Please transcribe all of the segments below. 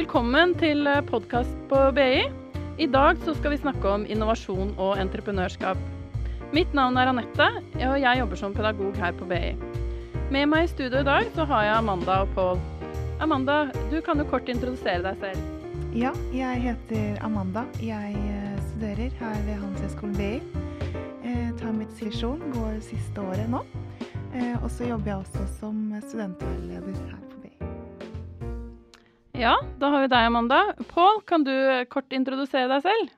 Velkommen til podkast på BI. I dag så skal vi snakke om innovasjon og entreprenørskap. Mitt navn er Anette, og jeg jobber som pedagog her på BI. Med meg i studio i dag så har jeg Amanda og Pål. Amanda, du kan jo kort introdusere deg selv. Ja, jeg heter Amanda. Jeg eh, studerer her ved Handelshøyskolen BI. Jeg tar mitt sesjon, går siste året nå. Eh, og så jobber jeg også som studentveileder her. Ja, da har vi deg, Amanda. Pål, kan du kort introdusere deg selv?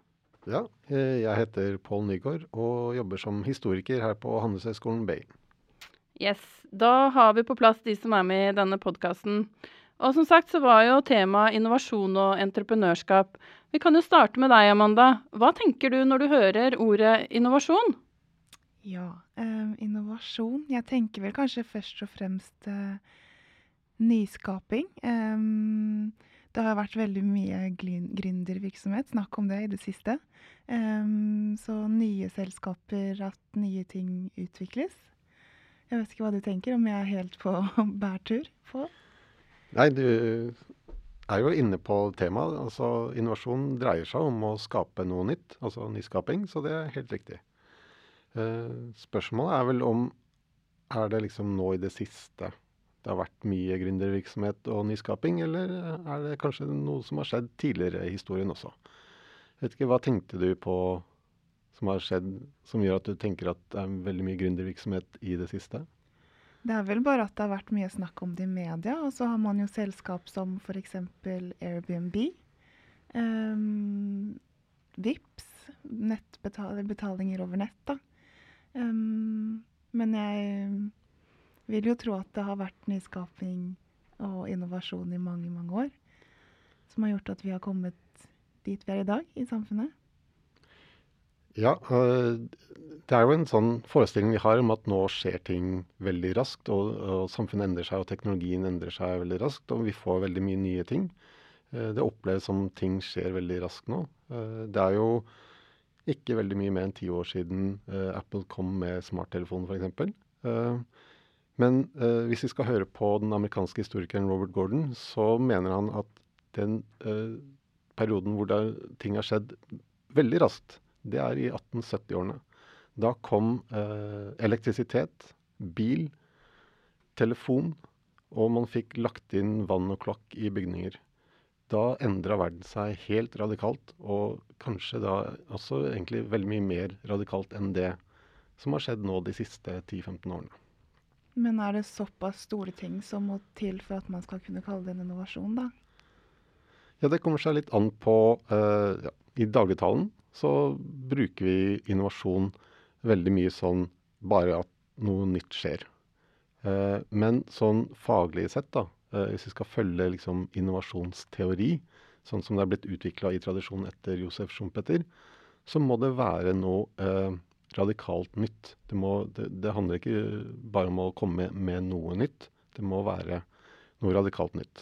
Ja, eh, jeg heter Pål Nygaard og jobber som historiker her på Handelshøyskolen Bay. Yes, da har vi på plass de som er med i denne podkasten. Og som sagt så var jo temaet innovasjon og entreprenørskap. Vi kan jo starte med deg, Amanda. Hva tenker du når du hører ordet innovasjon? Ja, eh, innovasjon. Jeg tenker vel kanskje først og fremst eh, nyskaping. Um, det har vært veldig mye gründervirksomhet, snakk om det i det siste. Um, så nye selskaper, at nye ting utvikles. Jeg vet ikke hva du tenker, om jeg er helt på bærtur på? Nei, du er jo inne på temaet. Altså, innovasjon dreier seg om å skape noe nytt, altså nyskaping, så det er helt riktig. Uh, spørsmålet er vel om er det liksom nå i det siste det har vært mye gründervirksomhet og nyskaping, eller er det kanskje noe som har skjedd tidligere i historien også? Jeg vet ikke, Hva tenkte du på som har skjedd som gjør at du tenker at det er veldig mye gründervirksomhet i det siste? Det er vel bare at det har vært mye snakk om det i media. Og så har man jo selskap som f.eks. Airbnb. Um, Vips, nettbetalinger over nett, da. Um, men jeg vil jo tro at det har vært nyskaping og innovasjon i mange, mange år som har gjort at vi har kommet dit vi er i dag i samfunnet. Ja, øh, det er jo en sånn forestilling vi har om at nå skjer ting veldig raskt. Og, og, samfunnet endrer seg, og teknologien endrer seg veldig raskt. Og vi får veldig mye nye ting. Øh, det oppleves som ting skjer veldig raskt nå. Øh, det er jo ikke veldig mye mer enn ti år siden Apple kom med smarttelefonen, f.eks. Men eh, hvis vi skal høre på den amerikanske historikeren Robert Gordon, så mener han at den eh, perioden hvor der, ting har skjedd veldig raskt, det er i 1870-årene. Da kom eh, elektrisitet, bil, telefon, og man fikk lagt inn vann og kloakk i bygninger. Da endra verden seg helt radikalt, og kanskje da også egentlig veldig mye mer radikalt enn det som har skjedd nå de siste 10-15 årene. Men er det såpass store ting som må til for at man skal kunne kalle det en innovasjon, da? Ja, det kommer seg litt an på uh, ja, I dagligtalen så bruker vi innovasjon veldig mye sånn bare at noe nytt skjer. Uh, men sånn faglig sett, da, uh, hvis vi skal følge liksom, innovasjonsteori, sånn som det er blitt utvikla i tradisjonen etter Josef Schumpeter, så må det være noe radikalt nytt. Det, må, det, det, handler ikke bare om å komme med noe nytt. Det må være noe radikalt nytt.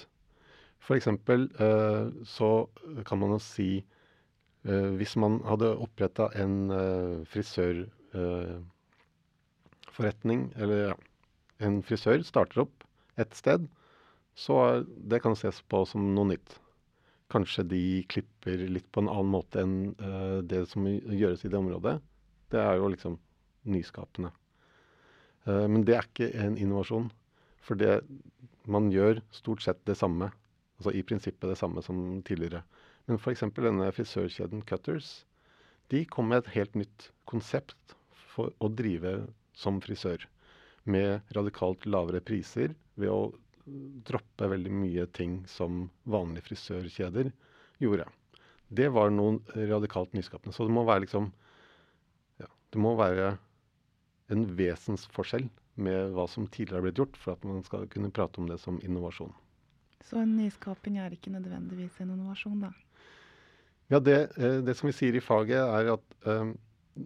F.eks. Eh, så kan man jo si eh, Hvis man hadde oppretta en eh, frisørforretning, eh, eller ja, en frisør starter opp et sted, så det kan ses på som noe nytt. Kanskje de klipper litt på en annen måte enn uh, det som gjøres i det området. Det er jo liksom nyskapende. Uh, men det er ikke en innovasjon. For det, man gjør stort sett det samme. Altså i prinsippet det samme som tidligere. Men f.eks. denne frisørkjeden Cutters, de kom med et helt nytt konsept for å drive som frisør. Med radikalt lavere priser ved å droppe veldig mye ting som vanlige frisørkjeder gjorde. Det var noe radikalt nyskapende. Så det må være liksom det må være en vesensforskjell med hva som tidligere har blitt gjort, for at man skal kunne prate om det som innovasjon. Så en nyskaping er ikke nødvendigvis en innovasjon, da? Ja, det, eh, det som vi sier i faget, er at um,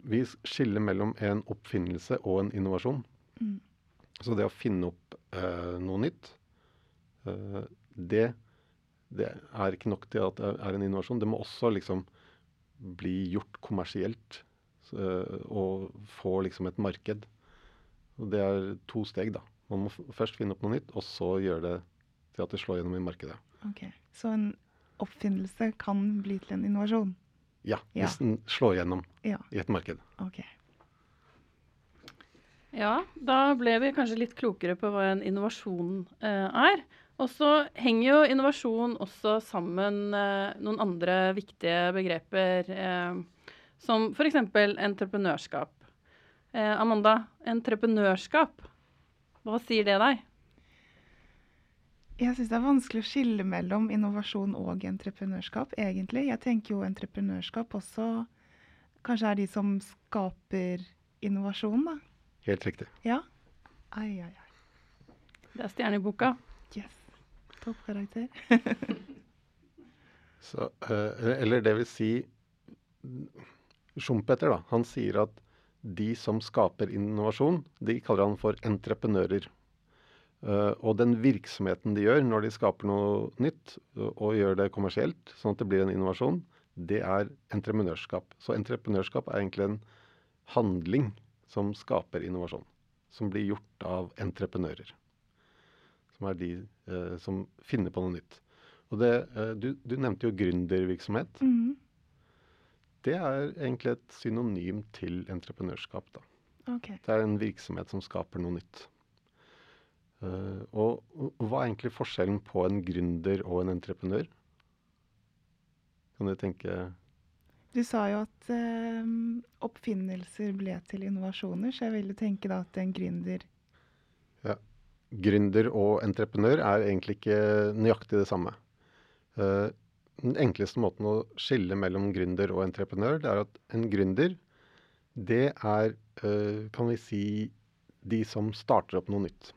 vi skiller mellom en oppfinnelse og en innovasjon. Mm. Så det å finne opp uh, noe nytt, uh, det, det, er ikke nok til at det er en innovasjon. Det må også liksom bli gjort kommersielt og eh, få liksom et marked. Og det er to steg, da. Man må først finne opp noe nytt, og så gjøre det til at det slår gjennom i markedet. Ok, Så en oppfinnelse kan bli til en innovasjon? Ja, Ja. hvis den slår gjennom Ja, i et marked. Okay. Ja, da ble vi kanskje litt klokere på hva en innovasjon eh, er. Og så henger jo innovasjon også sammen med noen andre viktige begreper, eh, som f.eks. entreprenørskap. Eh, Amanda, entreprenørskap, hva sier det deg? Jeg syns det er vanskelig å skille mellom innovasjon og entreprenørskap, egentlig. Jeg tenker jo entreprenørskap også kanskje er de som skaper innovasjon, da. Helt riktig. Ja? Ai, ai, ai. Det er stjerne i boka. Yes. Toppkarakter. Så, eh, eller det vil si Schumpeter, da, han sier at de som skaper innovasjon, de kaller han for entreprenører. Uh, og den virksomheten de gjør når de skaper noe nytt, og, og gjør det kommersielt, sånn at det blir en innovasjon, det er entreprenørskap. Så entreprenørskap er egentlig en handling som skaper innovasjon. Som blir gjort av entreprenører. Som er de uh, som finner på noe nytt. Og det, du, du nevnte jo gründervirksomhet. Mhm. Det er egentlig et synonym til entreprenørskap. da. Okay. Det er en virksomhet som skaper noe nytt. Uh, og, og hva er egentlig forskjellen på en gründer og en entreprenør? Kan du tenke Du sa jo at uh, oppfinnelser ble til innovasjoner, så jeg ville tenke da at en gründer Gründer og entreprenør er egentlig ikke nøyaktig det samme. Eh, den enkleste måten å skille mellom gründer og entreprenør, det er at en gründer, det er, eh, kan vi si, de som starter opp noe nytt.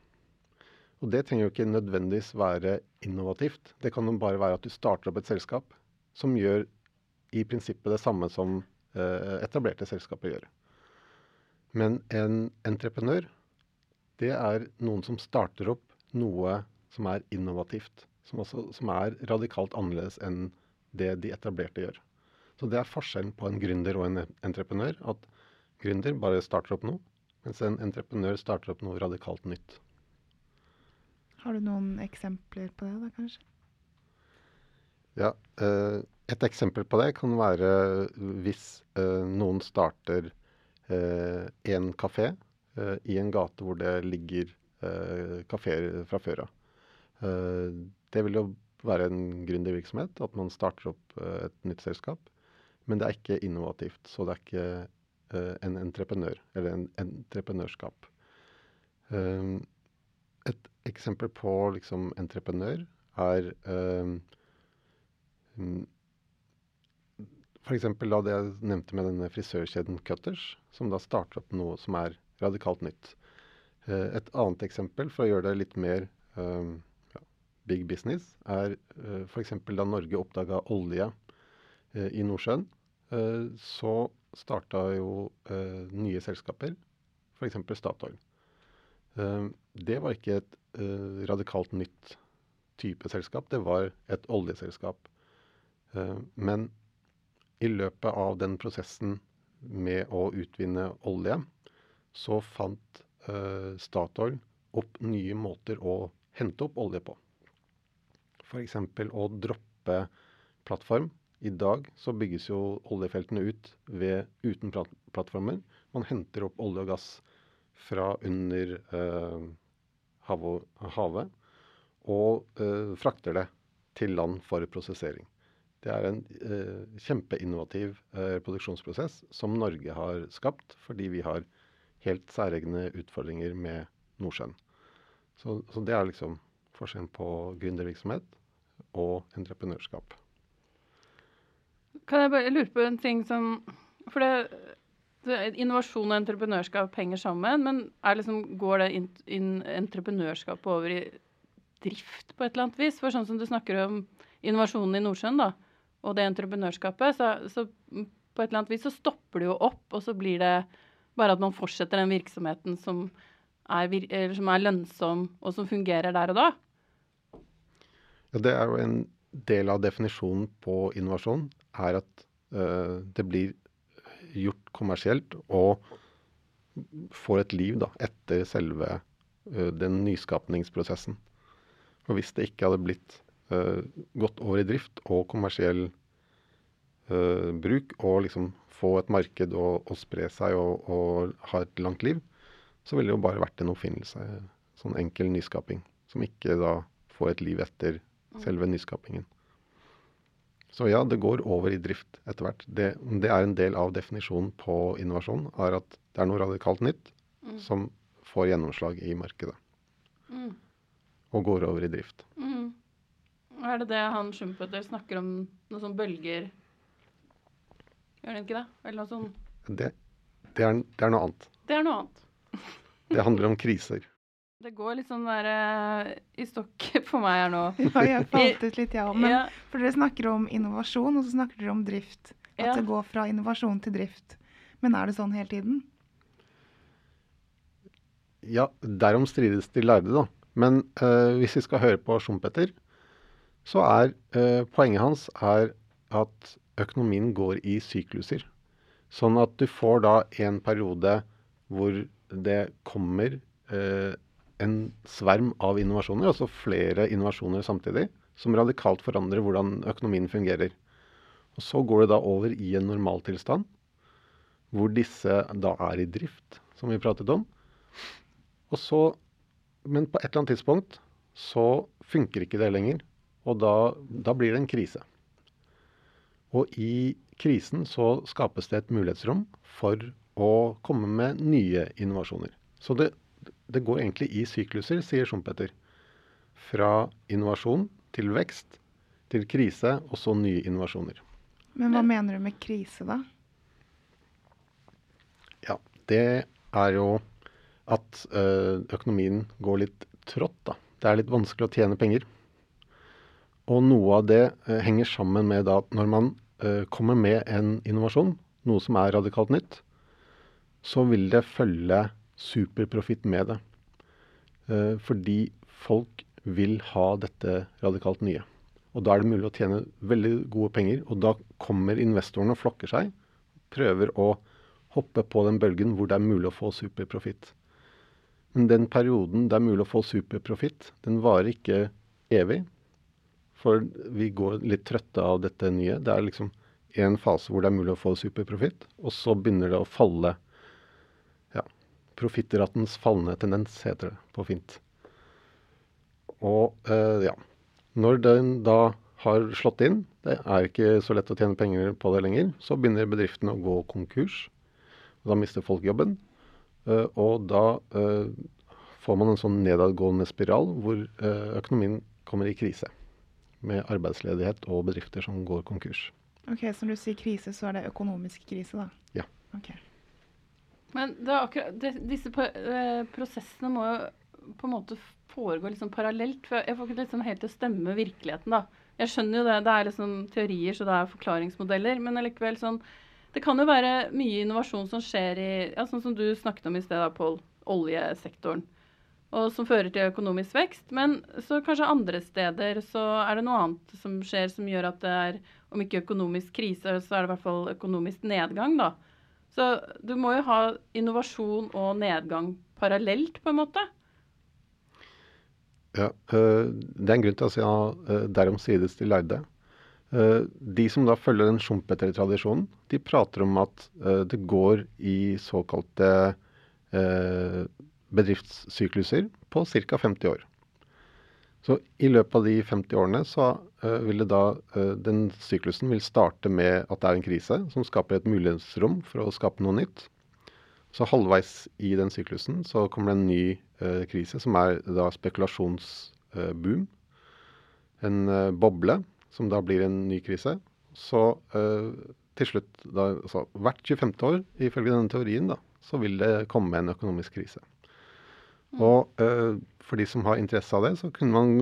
Og det trenger jo ikke nødvendigvis være innovativt. Det kan jo bare være at du starter opp et selskap som gjør i prinsippet det samme som eh, etablerte selskaper gjør. Men en entreprenør, det er noen som starter opp noe som er innovativt. Som, også, som er radikalt annerledes enn det de etablerte gjør. Så det er forskjellen på en gründer og en entreprenør. At gründer bare starter opp noe, mens en entreprenør starter opp noe radikalt nytt. Har du noen eksempler på det, da, kanskje? Ja, eh, Et eksempel på det kan være hvis eh, noen starter eh, en kafé eh, i en gate hvor det ligger eh, kafeer fra før av. Det vil jo være en gründervirksomhet, at man starter opp eh, et nytt selskap. Men det er ikke innovativt, så det er ikke eh, en entreprenør, eller en entreprenørskap. Eh, et eksempel på liksom entreprenør er eh, mm, da det jeg nevnte med denne frisørkjeden Cutters, som da starter opp noe som er radikalt nytt. Eh, Et annet eksempel, for å gjøre det litt mer ja, big business, er uh, f.eks. da Norge oppdaga olje eh, i Nordsjøen. eh, så starta jo eh, nye selskaper, f.eks. Statoil. Eh, det var ikke et eh, radikalt nytt type selskap, det var et oljeselskap. Eh, men i løpet av den prosessen med å utvinne olje, så fant eh, Statoil opp nye måter å hente opp olje på. F.eks. å droppe plattform. I dag så bygges jo oljefeltene ut ved, uten plat plattformer. Man henter opp olje og gass fra under eh, havet, havet og eh, frakter det til land for prosessering. Det er en eh, kjempeinnovativ eh, produksjonsprosess som Norge har skapt fordi vi har helt særegne utfordringer med Nordsjøen. Så, så det er liksom forskjellen på gründervirksomhet og entreprenørskap. Kan jeg bare lure på en ting som For det, det innovasjon og entreprenørskap henger sammen, men liksom, går det in, in, entreprenørskapet over i drift på et eller annet vis? For sånn som du snakker om innovasjonen i Nordsjøen, da, og det entreprenørskapet, så, så på et eller annet vis så stopper det jo opp, og så blir det bare at man fortsetter den virksomheten som er, som er lønnsom, og som fungerer der og da. Ja, det er jo en del av definisjonen på innovasjon, er at uh, det blir gjort kommersielt og får et liv da, etter selve uh, den nyskapningsprosessen. Og hvis det ikke hadde blitt uh, gått over i drift og kommersiell bruk, og liksom få et marked og, og spre seg og, og, ha et langt liv, så ville det jo bare vært en oppfinnelse. Sånn enkel nyskaping. Som ikke da får et liv etter. Selve nyskapingen. Så ja, det går over i drift etter hvert. Det, det, er en del av definisjonen på innovasjon, er at det er noe radikalt nytt mm. som får gjennomslag i markedet. Mm. Og går over i drift. Mm. Er det det han Schumpeter snakker om, noen sånne bølger Gjør han ikke det? Eller noe sånt? Det, det, er, det er noe annet. Det er noe annet. det handler om kriser. Det går litt sånn der uh, i stokk på meg her nå. Ja, jeg falt ut litt, ja. Men, ja. For dere snakker om innovasjon, og så snakker dere om drift. At ja. det går fra innovasjon til drift. Men er det sånn hele tiden? Ja, derom strides de lærde, da. Men uh, hvis vi skal høre på Schumpeter, så er uh, poenget hans er at økonomien går i sykluser. Sånn at du får da en periode hvor det kommer eh, en sverm av innovasjoner, altså flere innovasjoner samtidig, som radikalt forandrer hvordan økonomien fungerer. Og Så går det da over i en normaltilstand, hvor disse da er i drift, som vi pratet om. Og så, men på et eller annet tidspunkt så funker ikke det lenger, og da, da blir det en krise. Og i krisen så skapes det et mulighetsrom for å komme med nye innovasjoner. Så det, det går egentlig i sykluser, sier Schumpeter. Fra innovasjon til vekst, til krise, og så nye innovasjoner. Men hva mener du med krise, da? Ja, det er jo at økonomien går litt trått, da. Det er litt vanskelig å tjene penger. Og noe av det eh, henger sammen med at når man eh, kommer med en innovasjon, noe som er radikalt nytt, så vil det følge superprofitt med det. Eh, fordi folk vil ha dette radikalt nye. Og da er det mulig å tjene veldig gode penger. Og da kommer investorene og flokker seg, prøver å hoppe på den bølgen hvor det er mulig å få superprofitt. Men den perioden det er mulig å få superprofitt, den varer ikke evig. For vi går litt trøtte av dette nye. Det er liksom en fase hvor det er mulig å få superprofitt, og så begynner det å falle. Ja, Profittratens fallende tendens, heter det på fint. Og eh, ja, når den da har slått inn, det er ikke så lett å tjene penger på det lenger, så begynner bedriftene å gå konkurs. Da mister folk jobben. Eh, og da eh, får man en sånn nedadgående spiral hvor økonomien kommer i krise med arbeidsledighet og bedrifter som går konkurs. Ok, Så når du sier krise, så er det økonomisk krise, da? Ja. Ok. Men akkurat, det, disse uh, prosessene må jo på en måte foregå liksom parallelt. for Jeg får ikke liksom helt til å stemme virkeligheten. da. Jeg skjønner jo det, det er liksom teorier, så det er forklaringsmodeller. Men allikevel sånn Det kan jo være mye innovasjon som skjer i ja, Sånn som du snakket om i sted, Pål. Oljesektoren og som fører til økonomisk vekst. Men så kanskje andre steder så er det noe annet som skjer som gjør at det er, om ikke økonomisk krise, så er det i hvert fall økonomisk nedgang, da. Så du må jo ha innovasjon og nedgang parallelt, på en måte. Ja, øh, det er en grunn til å si at ja, derom sides de lærde. Uh, de som da følger den Schumpeter-tradisjonen, de prater om at det går i såkalte bedriftssykluser på ca. 50 år. Så i løpet av de 50 årene så uh, vil det da uh, den syklusen vil starte med at det er en krise som skaper et mulighetsrom for å skape noe nytt. Så halvveis i den syklusen så kommer det en ny uh, krise, som er da spekulasjonsboom. en boble som da blir en ny krise. Så til slutt, da, altså hvert 25. år, ifølge denne teorien, da, så vil det komme en økonomisk krise. Mm. Og uh, for de som har interesse av det, så kunne man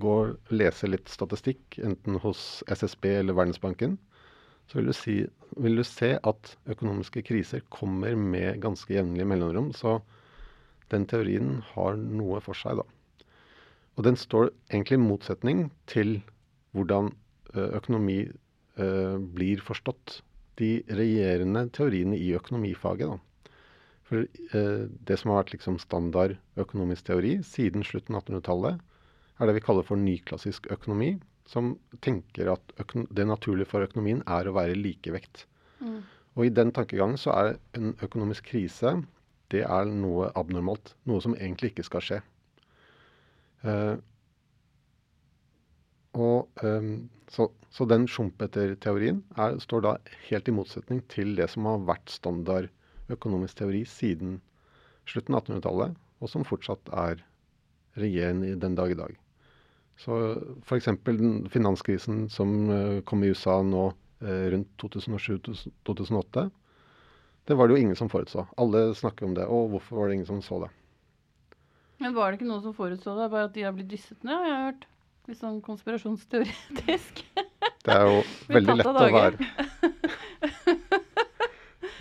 gå og lese litt statistikk, enten hos SSB eller Verdensbanken. Så vil du, si, vil du se at økonomiske kriser kommer med ganske jevnlige mellomrom. Så den teorien har noe for seg, da. Og den står egentlig i motsetning til hvordan uh, økonomi uh, blir forstått. De regjerende teoriene i økonomifaget, da for eh, det som har vært liksom standard økonomisk teori siden slutten av 1800-tallet, er det vi kaller for nyklassisk økonomi, som tenker at det naturlige for økonomien er å være likevekt. Mm. Og i den tankegangen så er en økonomisk krise det er noe abnormalt. Noe som egentlig ikke skal skje. Eh, og eh, så, så, den Schumpeter-teorien står da helt i motsetning til det som har vært standard økonomisk teori siden slutten av 1800-tallet, og som fortsatt er regjerende den dag i dag. Så f.eks. den finanskrisen som uh, kom i USA nå uh, rundt 2007-2008, det var det jo ingen som forutså. Alle snakker om det. Og hvorfor var det ingen som så det? Men var det ikke noen som forutså det? Bare at de har blitt dysset ned, har jeg hørt. Litt sånn konspirasjonsteoretisk. Det er jo veldig lett å være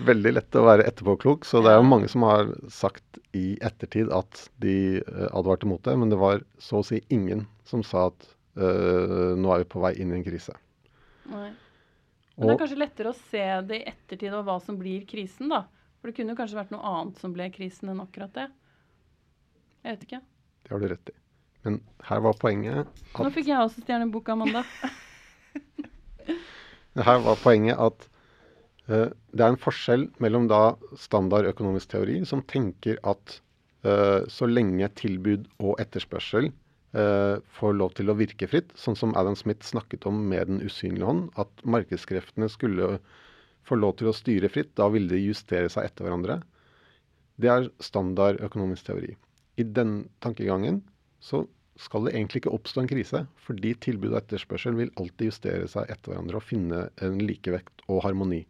Veldig lett å være etterpåklok, så det er jo mange som har sagt i ettertid at de uh, advarte mot det, men det var så å si ingen som sa at uh, nå er vi på vei inn i en krise. Nei. Men det er kanskje lettere å se det i ettertid og hva som blir krisen, da. For det kunne kanskje vært noe annet som ble krisen enn akkurat det. Jeg vet ikke. Det har du rett i. Men her var poenget at Nå fikk jeg også stjernebok, Amanda. her var poenget at det er en forskjell mellom da standard økonomisk teori, som tenker at uh, så lenge tilbud og etterspørsel uh, får lov til å virke fritt, sånn som Adam Smith snakket om med Den usynlige hånd, at markedskreftene skulle få lov til å styre fritt, da ville de justere seg etter hverandre. Det er standard økonomisk teori. I den tankegangen så skal det egentlig ikke oppstå en krise, fordi tilbud og etterspørsel vil alltid justere seg etter hverandre og finne en likevekt og harmoni.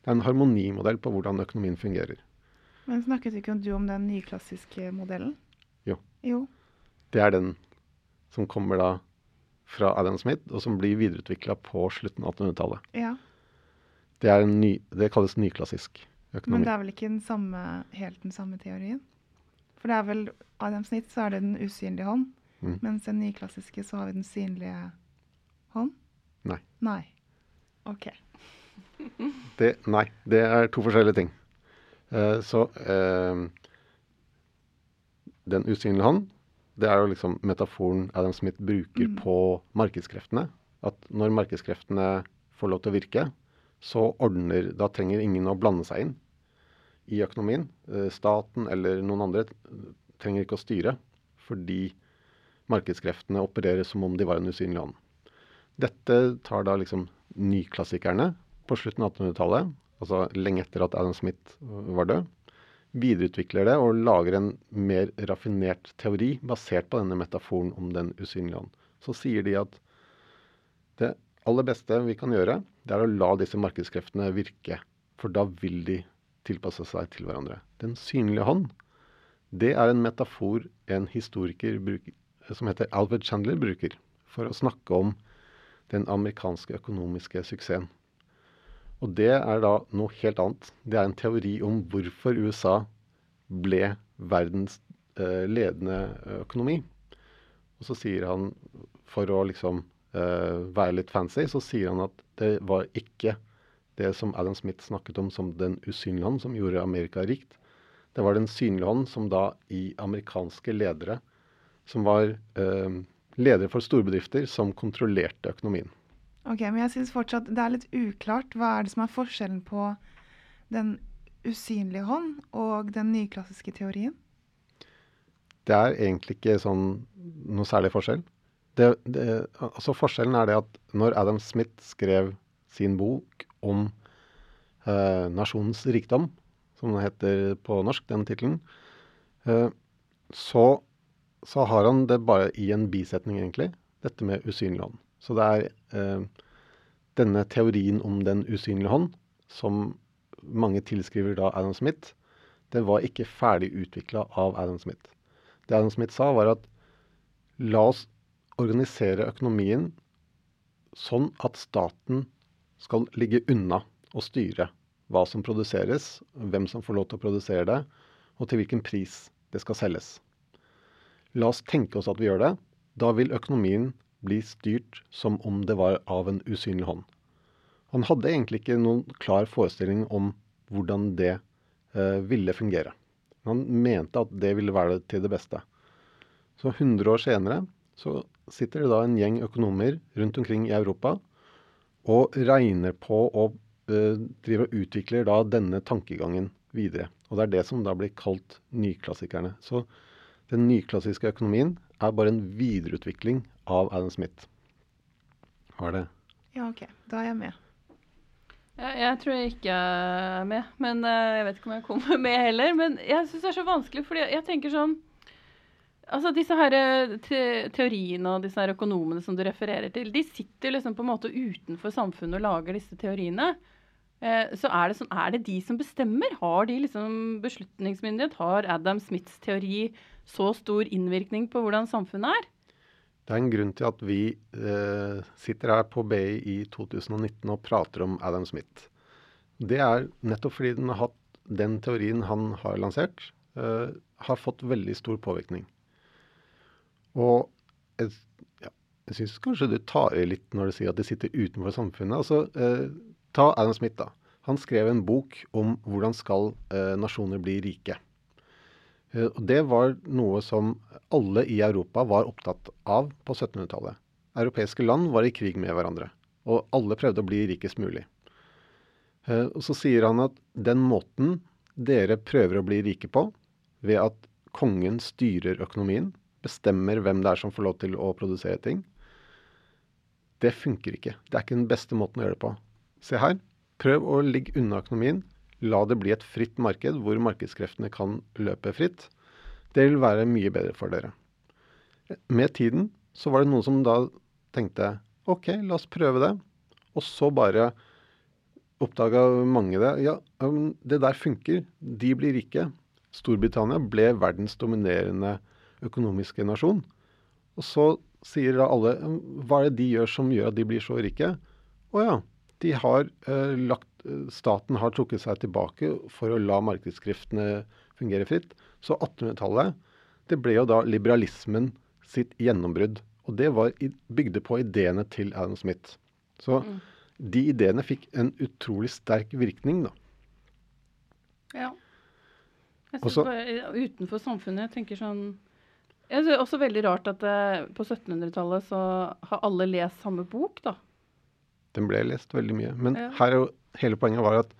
Det er en harmonimodell på hvordan økonomien fungerer. Men snakket ikke du om den nyklassiske modellen? Jo. jo. Det er den som kommer da fra Adam Smith, og som blir videreutvikla på slutten av 1800-tallet. Ja. Det, ny, det, kalles nyklassisk økonomi. Men det er vel ikke den samme, helt den samme teorien? For det er vel Adam Smith så er det den usynlige hånd, mm. mens den nyklassiske så har vi den synlige hånd? Nei. Nei. OK. Det, nei, det er to forskjellige ting. Uh, så uh, Den usynlige hånd det er jo liksom metaforen Adam Smith bruker mm. på markedskreftene. At når markedskreftene får lov til å virke, så ordner Da trenger ingen å blande seg inn i økonomien. Eh, staten eller noen andre trenger ikke å styre, fordi markedskreftene opererer som om de var en usynlig hånd. Dette tar da liksom nyklassikerne på slutten av 1800-tallet, altså lenge etter at Adam Smith var død, videreutvikler det og lager en mer raffinert teori basert på denne metaforen om den usynlige ånd. Så sier de at det aller beste vi kan gjøre, det er å la disse markedskreftene virke. For da vil de tilpasse seg til hverandre. Den synlige hånd, det er en metafor en historiker bruker, som heter Albert Chandler bruker for å snakke om den amerikanske økonomiske suksessen. Og det er da noe helt annet. Det er en teori om hvorfor USA ble verdens eh, ledende økonomi. Og så sier han, for å liksom eh, være litt fancy, så sier han at det var ikke det som Adam Smith snakket om som den usynlige hånd, som gjorde Amerika rikt. Det var den synlige hånd som da i amerikanske ledere, som var eh, ledere for storbedrifter, som kontrollerte økonomien. Ok, Men jeg syns fortsatt det er litt uklart. Hva er det som er forskjellen på den usynlige hånd og den nyklassiske teorien? Det er egentlig ikke sånn noe særlig forskjell. Det, det, altså Forskjellen er det at når Adam Smith skrev sin bok om eh, nasjonens rikdom, som den heter på norsk, den tittelen, eh, så, så, har han det bare i en bisetning, egentlig. Dette med usynlig hånd. Så det er eh, denne teorien om den usynlige hånd, som mange tilskriver da Adam Smith, det var ikke ferdig utvikla av Adam Smith. Det Adam Smith sa, var at la oss organisere økonomien sånn at staten skal ligge unna og styre hva som produseres, hvem som får lov til å produsere det, og til hvilken pris det skal selges. La oss tenke oss at vi gjør det. Da vil økonomien bli styrt som om det var av en usynlig hånd. Han hadde egentlig ikke noen klar forestilling om hvordan det eh, ville fungere. Han mente at det ville være til det beste. Så 100 år senere så sitter det da en gjeng økonomer rundt omkring i Europa og regner på og eh, driver og utvikler da denne tankegangen videre. Og det er det som da blir kalt nyklassikerne. Så den nyklassiske økonomien er bare en videreutvikling av Adam Smith. Var det? Ja, OK. Da er jeg med. Jeg, jeg tror jeg ikke er med, men uh, jeg vet ikke om jeg kommer med heller. Men jeg syns det er så vanskelig, fordi jeg, jeg tenker sånn Altså disse her eh, te teoriene og disse her økonomene som du refererer til, de sitter liksom på en måte utenfor samfunnet og lager disse teoriene. Eh, så er det, sånn, er det de som bestemmer? Har de liksom beslutningsmyndighet? Har Adam Smiths teori så stor innvirkning på hvordan samfunnet er? Det er en grunn til at vi eh, sitter her på BI i 2019 og prater om Adam Smith. Det er nettopp fordi den, hatt, den teorien han har lansert, eh, har fått veldig stor påvirkning. Og jeg, ja, jeg syns kanskje du tar i litt når du sier at de sitter utenfor samfunnet. Altså, eh, ta Adam Smith, da. Han skrev en bok om hvordan skal eh, nasjoner bli rike. Eh, og Det var noe som alle i Europa var opptatt av på 1700-tallet. Europeiske land var i krig med hverandre, og alle prøvde å bli rikest mulig. Eh, og Så sier han at den måten dere prøver å bli rike på, ved at kongen styrer økonomien, bestemmer hvem det er som får lov til å produsere ting, det funker ikke. Det er ikke den beste måten å gjøre det på. Se her. Prøv å ligge unna økonomien. La det bli et fritt marked hvor markedskreftene kan løpe fritt. Det vil være mye bedre for dere. Med tiden så var det noen som da tenkte OK, la oss prøve det. Og så bare oppdaga mange det. Ja, det der funker. De blir rike. Storbritannia ble verdens dominerende økonomiske nasjon. Og så sier da alle hva er det de gjør som gjør at de blir så rike? Å ja, de har eh, lagt staten har trukket seg tilbake for å la markedskreftene fungere fritt. Så 1800-tallet det ble jo da liberalismen sitt gjennombrudd. Og det var bygde på ideene til Adam Smith. Så mm. de ideene fikk en utrolig sterk virkning, da. Ja. Jeg synes bare Utenfor samfunnet jeg tenker sånn jeg synes det er også veldig rart at det, på 1700-tallet så har alle lest samme bok, da. Den ble lest veldig mye. Men ja. her er jo hele poenget var at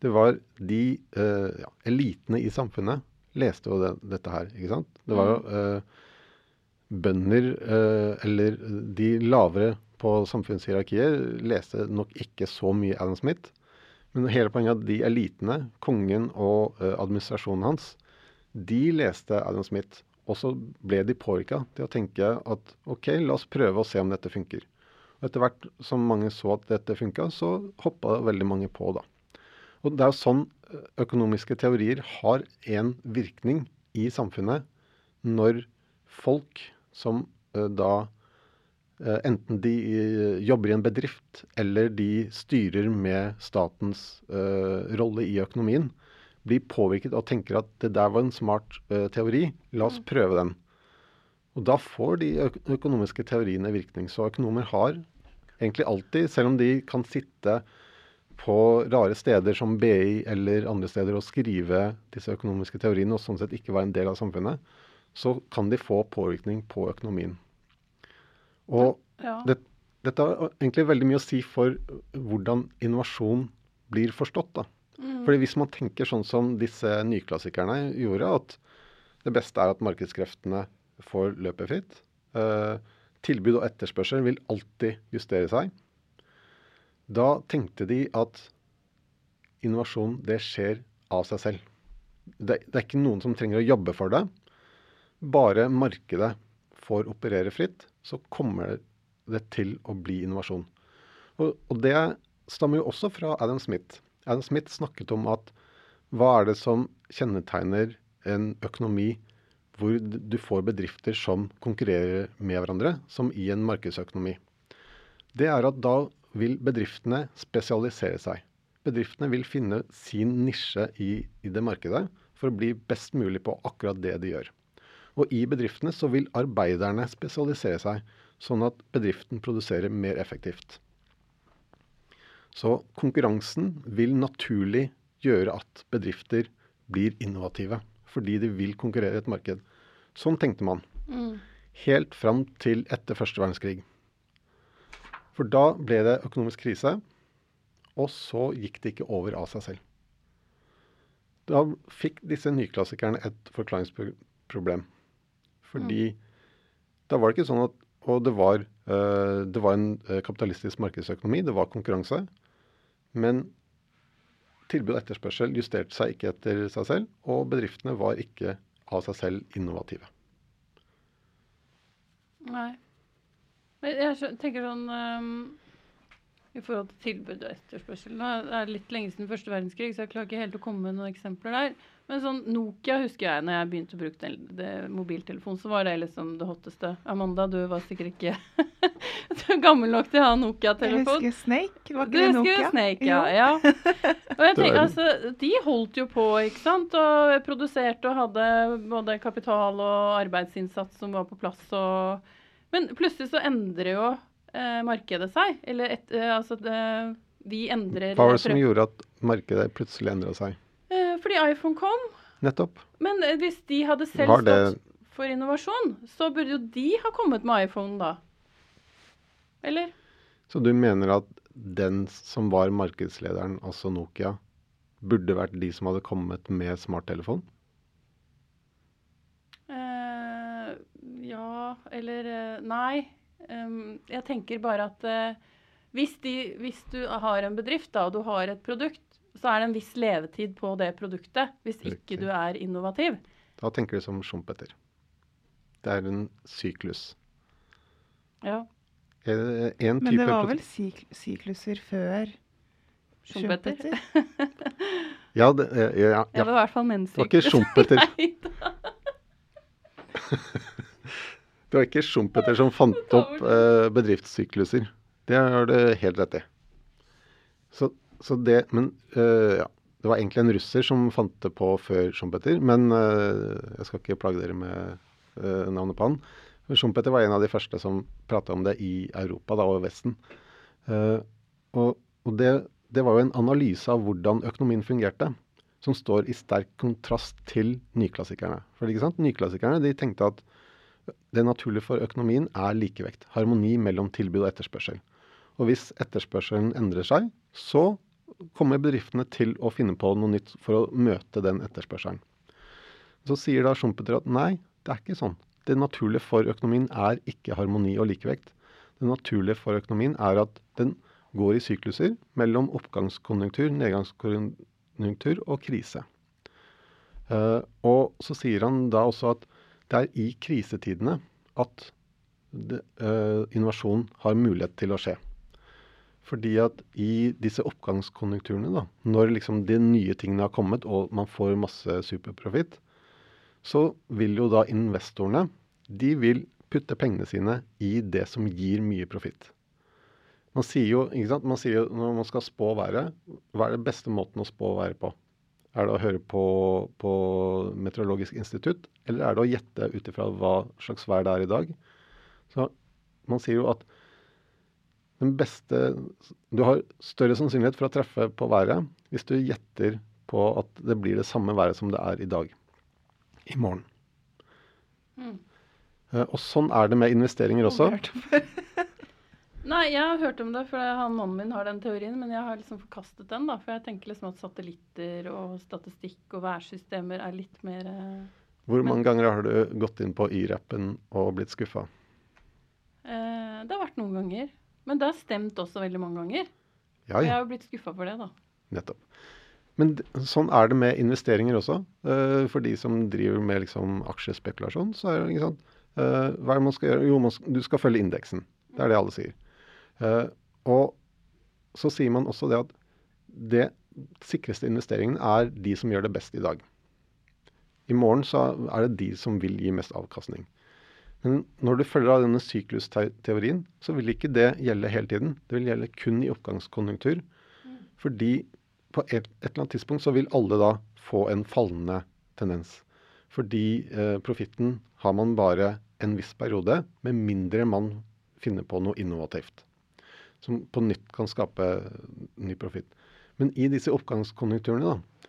det var de uh, ja, elitene i samfunnet leste jo det, dette her, ikke sant. Det var jo uh, bønder uh, eller de lavere på samfunnshierarkiet leste nok ikke så mye Adam Smith. Men hele poenget er at de elitene, kongen og administrasjonen hans, de leste Adam Smith. Og så ble de påvirka til å tenke at OK, la oss prøve å se om dette funker. Etter hvert som mange så at dette funka, så hoppa veldig mange på, da. Og det er jo sånn eh, økonomiske teorier har en virkning i samfunnet når folk som uh, da uh, Enten de jobber i en bedrift eller de styrer med statens rolle i økonomien, blir påvirket og tenker at det der var en smart teori, la oss prøve den. Og da får de økonomiske teoriene virkning. Så økonomer har egentlig alltid, selv om de kan sitte på rare steder som BI eller andre steder og skrive disse økonomiske teoriene og sånn sett ikke være en del av samfunnet, så kan de få påvirkning på økonomien. Og ja. det, dette har egentlig veldig mye å si for hvordan innovasjon blir forstått. da. Mm. Fordi hvis man tenker sånn som disse nyklassikerne gjorde, at det beste er at markedskreftene får løpet fritt. Uh, tilbud og etterspørsel vil alltid justere seg. Da tenkte de at innovasjon, det skjer av seg selv. Det, det, er ikke noen som trenger å jobbe for det. Bare markedet får operere fritt, så kommer det til å bli innovasjon. Og, og det stammer jo også fra Adam Smith. Adam Smith snakket om at hva er det som kjennetegner en økonomi hvor du får bedrifter som konkurrerer med hverandre, som i en markedsøkonomi. Det er at da vil bedriftene spesialisere seg. Bedriftene vil finne sin nisje i, i det markedet for å bli best mulig på akkurat det de gjør. Og i bedriftene så vil arbeiderne spesialisere seg, sånn at bedriften produserer mer effektivt. Så konkurransen vil naturlig gjøre at bedrifter blir innovative, fordi de vil konkurrere i et marked. Sånn tenkte man. Mm. Helt fram til etter første verdenskrig. For da ble det økonomisk krise, og så gikk det ikke over av seg selv. Da fikk disse nyklassikerne et forklaringsproblem. Fordi mm. da var det ikke sånn at Og det var, uh, det var en uh, kapitalistisk markedsøkonomi, det var konkurranse. Men tilbud og etterspørsel justerte seg ikke etter seg selv, og bedriftene var ikke av seg selv innovative. Nei. Jeg tenker sånn um, i forhold til tilbud og etterspørsel. Det er litt lenge siden første verdenskrig, så jeg klarer ikke helt å komme med noen eksempler der. Men sånn Nokia husker jeg når jeg begynte å bruke den, det, mobiltelefon, så var det liksom det hotteste. Amanda, du var sikkert ikke gammel nok til å ha Nokia-telefon. Jeg husker Snake. Var ikke det Nokia? Du husker Snake, ja. ja. Og jeg tenker, altså, De holdt jo på, ikke sant, og produserte og hadde både kapital og arbeidsinnsats som var på plass. og men plutselig så endrer jo eh, markedet seg. Eller et, eh, altså det, vi endrer Hva var det som gjorde at markedet plutselig endra seg? Eh, fordi iPhone kom. Nettopp. Men eh, hvis de hadde selv det... stått for innovasjon, så burde jo de ha kommet med iPhone da. Eller? Så du mener at den som var markedslederen, altså Nokia, burde vært de som hadde kommet med smarttelefon? Eh, ja, eller eh, Nei. Um, jeg tenker bare at uh, hvis, de, hvis, du har en bedrift da, og du har et produkt, så er det en viss levetid på det produktet. Hvis ikke du er innovativ. Da tenker du som Schumpeter. Det er en syklus. Ja. En Men det var vel syk sykluser før Schumpeter? ja, det, ja, ja, ja. Det var i hvert fall menssyklus. Det var ikke Schumpeter. Det var ikke Schumpeter som fant opp eh, bedriftssykluser. Det har du helt rett i. Så, så det Men eh, ja. Det var egentlig en russer som fant det på før Schumpeter. Men eh, jeg skal ikke plage dere med eh, navnet på han. Schumpeter var en av de første som prata om det i Europa da, og Vesten. Uh, og, og det, det var jo en analyse av hvordan økonomien fungerte som står i sterk kontrast til nyklassikerne. For ikke sant? Nyklassikerne de tenkte at det naturlige for økonomien er likevekt. Harmoni mellom tilbud og etterspørsel. Og hvis etterspørselen endrer seg, så kommer bedriftene til å finne på noe nytt for å møte den etterspørselen. Så sier da Schumpeter at nei, det er ikke sånn. Det naturlige for økonomien er ikke harmoni og likevekt. Det naturlige for økonomien er at den går i sykluser mellom oppgangskonjunktur, nedgangskonjunktur og krise. Uh, og så sier han da også at det er i krisetidene at det, uh, innovasjon har mulighet til å skje. Fordi at i disse oppgangskonjunkturene, da, når liksom de nye tingene har kommet og man får masse superprofitt, så vil jo da investorene de vil putte pengene sine i det som gir mye profitt. Man sier jo, ikke sant? Man sier jo når man skal spå været, hva er det beste måten å spå været på? Er det å høre på, på Meteorologisk institutt, eller er det å gjette ut ifra hva slags vær det er i dag? Så man sier jo at den beste Du har større sannsynlighet for å treffe på været hvis du gjetter på at det blir det samme været som det er i dag. I morgen. Mm. Uh, og sånn er det med investeringer også. Nei, jeg har hørt om det, for han mannen min har den teorien. Men jeg har liksom forkastet den, da. For jeg tenker liksom at satellitter og statistikk og værsystemer er litt mer eh, Hvor mange men, ganger har du gått inn på Y-rappen og blitt skuffa? Eh, det har vært noen ganger. Men det har stemt også veldig mange ganger. Ja, ja. Jeg har jo blitt skuffa for det, da. Nettopp. Men sånn er det med investeringer også. Uh, for de som driver med liksom, aksjespekulasjon, så er det ikke sant. Uh, hva er det man skal gjøre? Jo, man, du skal følge indeksen. Det er det alle sier. Uh, og så sier man også det at det sikreste investeringen er de som gjør det best i dag. I morgen så er det de som vil gi mest avkastning. Men når du følger av denne syklusteorien, så vil ikke det gjelde hele tiden. Det vil gjelde kun i oppgangskonjunktur. Fordi på et, et eller annet tidspunkt så vil alle da få en fallende tendens. Fordi eh, profitten har man bare en viss periode, med mindre man finner på noe innovativt som på nytt kan skape ny profitt. Men i disse oppgangskonjunkturene da,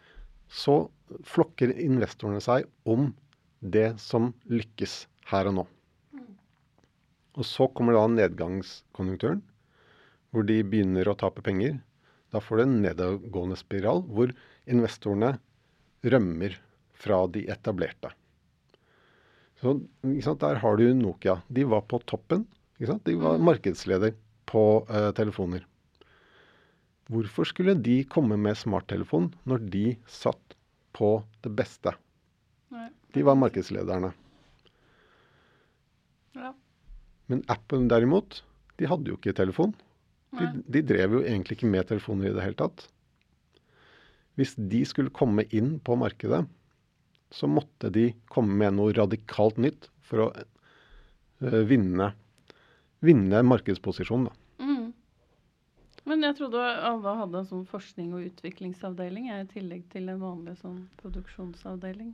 så flokker investorene seg om det som lykkes her og nå. Og så kommer da nedgangskonjunkturen, hvor de begynner å tape penger. Da får du en nedadgående spiral hvor investorene rømmer fra de etablerte. Så Der har du Nokia. De var på toppen. De var Mm. markedsleder på uh, telefoner. Hvorfor skulle de komme med smarttelefon når de satt på det beste? Nei. De var markedslederne. Ja. Men appen derimot, de hadde jo ikke telefon. De, de drev jo egentlig ikke med telefoner i det hele tatt. Hvis de skulle komme inn på markedet, så måtte de komme med noe radikalt nytt for å uh, vinne, vinne markedsposisjon. Da. Mm. Men jeg trodde alle hadde en sånn forskning- og utviklingsavdeling jeg, i tillegg til en vanlig sånn produksjonsavdeling.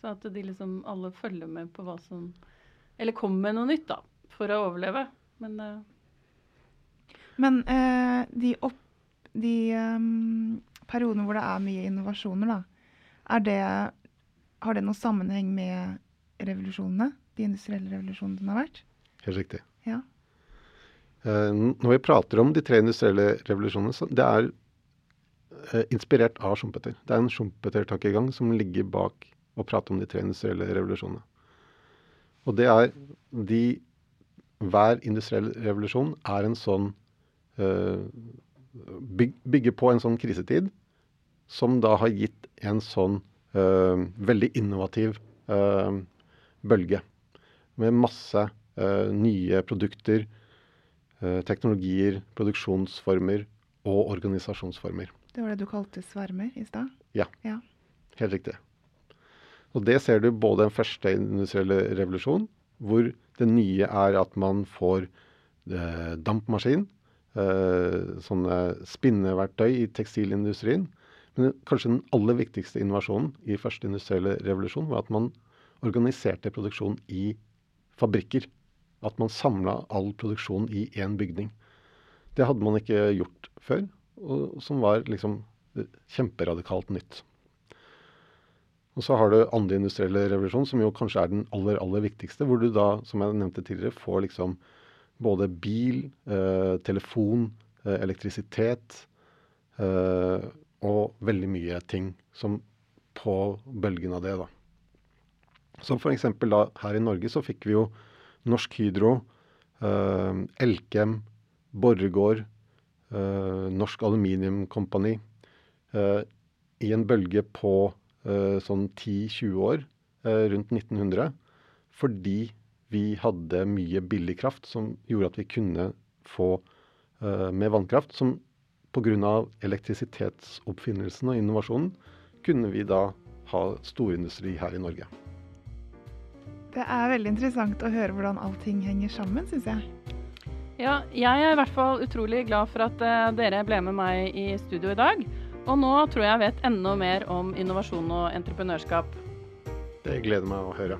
Så at de liksom alle følger med på hva som Eller kommer med noe nytt, da, for å overleve. Men uh... Men uh, de, opp, de um, periodene hvor det er mye innovasjoner, da, er det, har det noen sammenheng med revolusjonene? De industrielle revolusjonene som har vært? Helt riktig. Ja. Eh, når vi prater om de tre industrielle revolusjonene, så det er eh, inspirert av Schumpeter. Det er en Schumpeter-tankegang som ligger bak å prate om de tre industrielle revolusjonene. Og det er de Hver industriell revolusjon er en sånn eh, Bygger på en sånn krisetid som da har gitt en sånn veldig innovativ bølge. Med masse nye produkter, teknologier, produksjonsformer og organisasjonsformer. Det var det du kalte svermer i stad? Helt riktig. Og det ser du både den første industrielle revolusjon, hvor det nye er at man får eh, dampmaskin, eh, sånne spinneverktøy i tekstilindustrien. Men kanskje den aller viktigste innovasjonen i første industrielle revolusjon var at man organiserte produksjon i fabrikker. At man samla all produksjon i én bygning. Det hadde man ikke gjort før, og som var liksom kjemperadikalt nytt. Og så har du andre industrielle revolusjon, som jo kanskje er den aller, aller viktigste. Hvor du da, som jeg nevnte tidligere, får liksom både bil, eh, telefon, eh, elektrisitet eh, og veldig mye ting som på bølgen av det, da. Som f.eks. da her i Norge så fikk vi jo Norsk Hydro, eh, Elkem, Borregaard, eh, Norsk Aluminium Company eh, i en bølge på eh, sånn 10-20 år eh, rundt 1900 fordi vi hadde mye billig kraft som gjorde at vi kunne få eh, med vannkraft, som pga. elektrisitetsoppfinnelsen og innovasjonen kunne vi da ha storindustri her i Norge. Det er veldig interessant å høre hvordan allting henger sammen, syns jeg. ja, jeg er i hvert fall utrolig glad for at eh, dere ble med meg i studio i dag. Og nå tror jeg jeg vet enda mer om innovasjon og entreprenørskap. Det gleder meg å høre.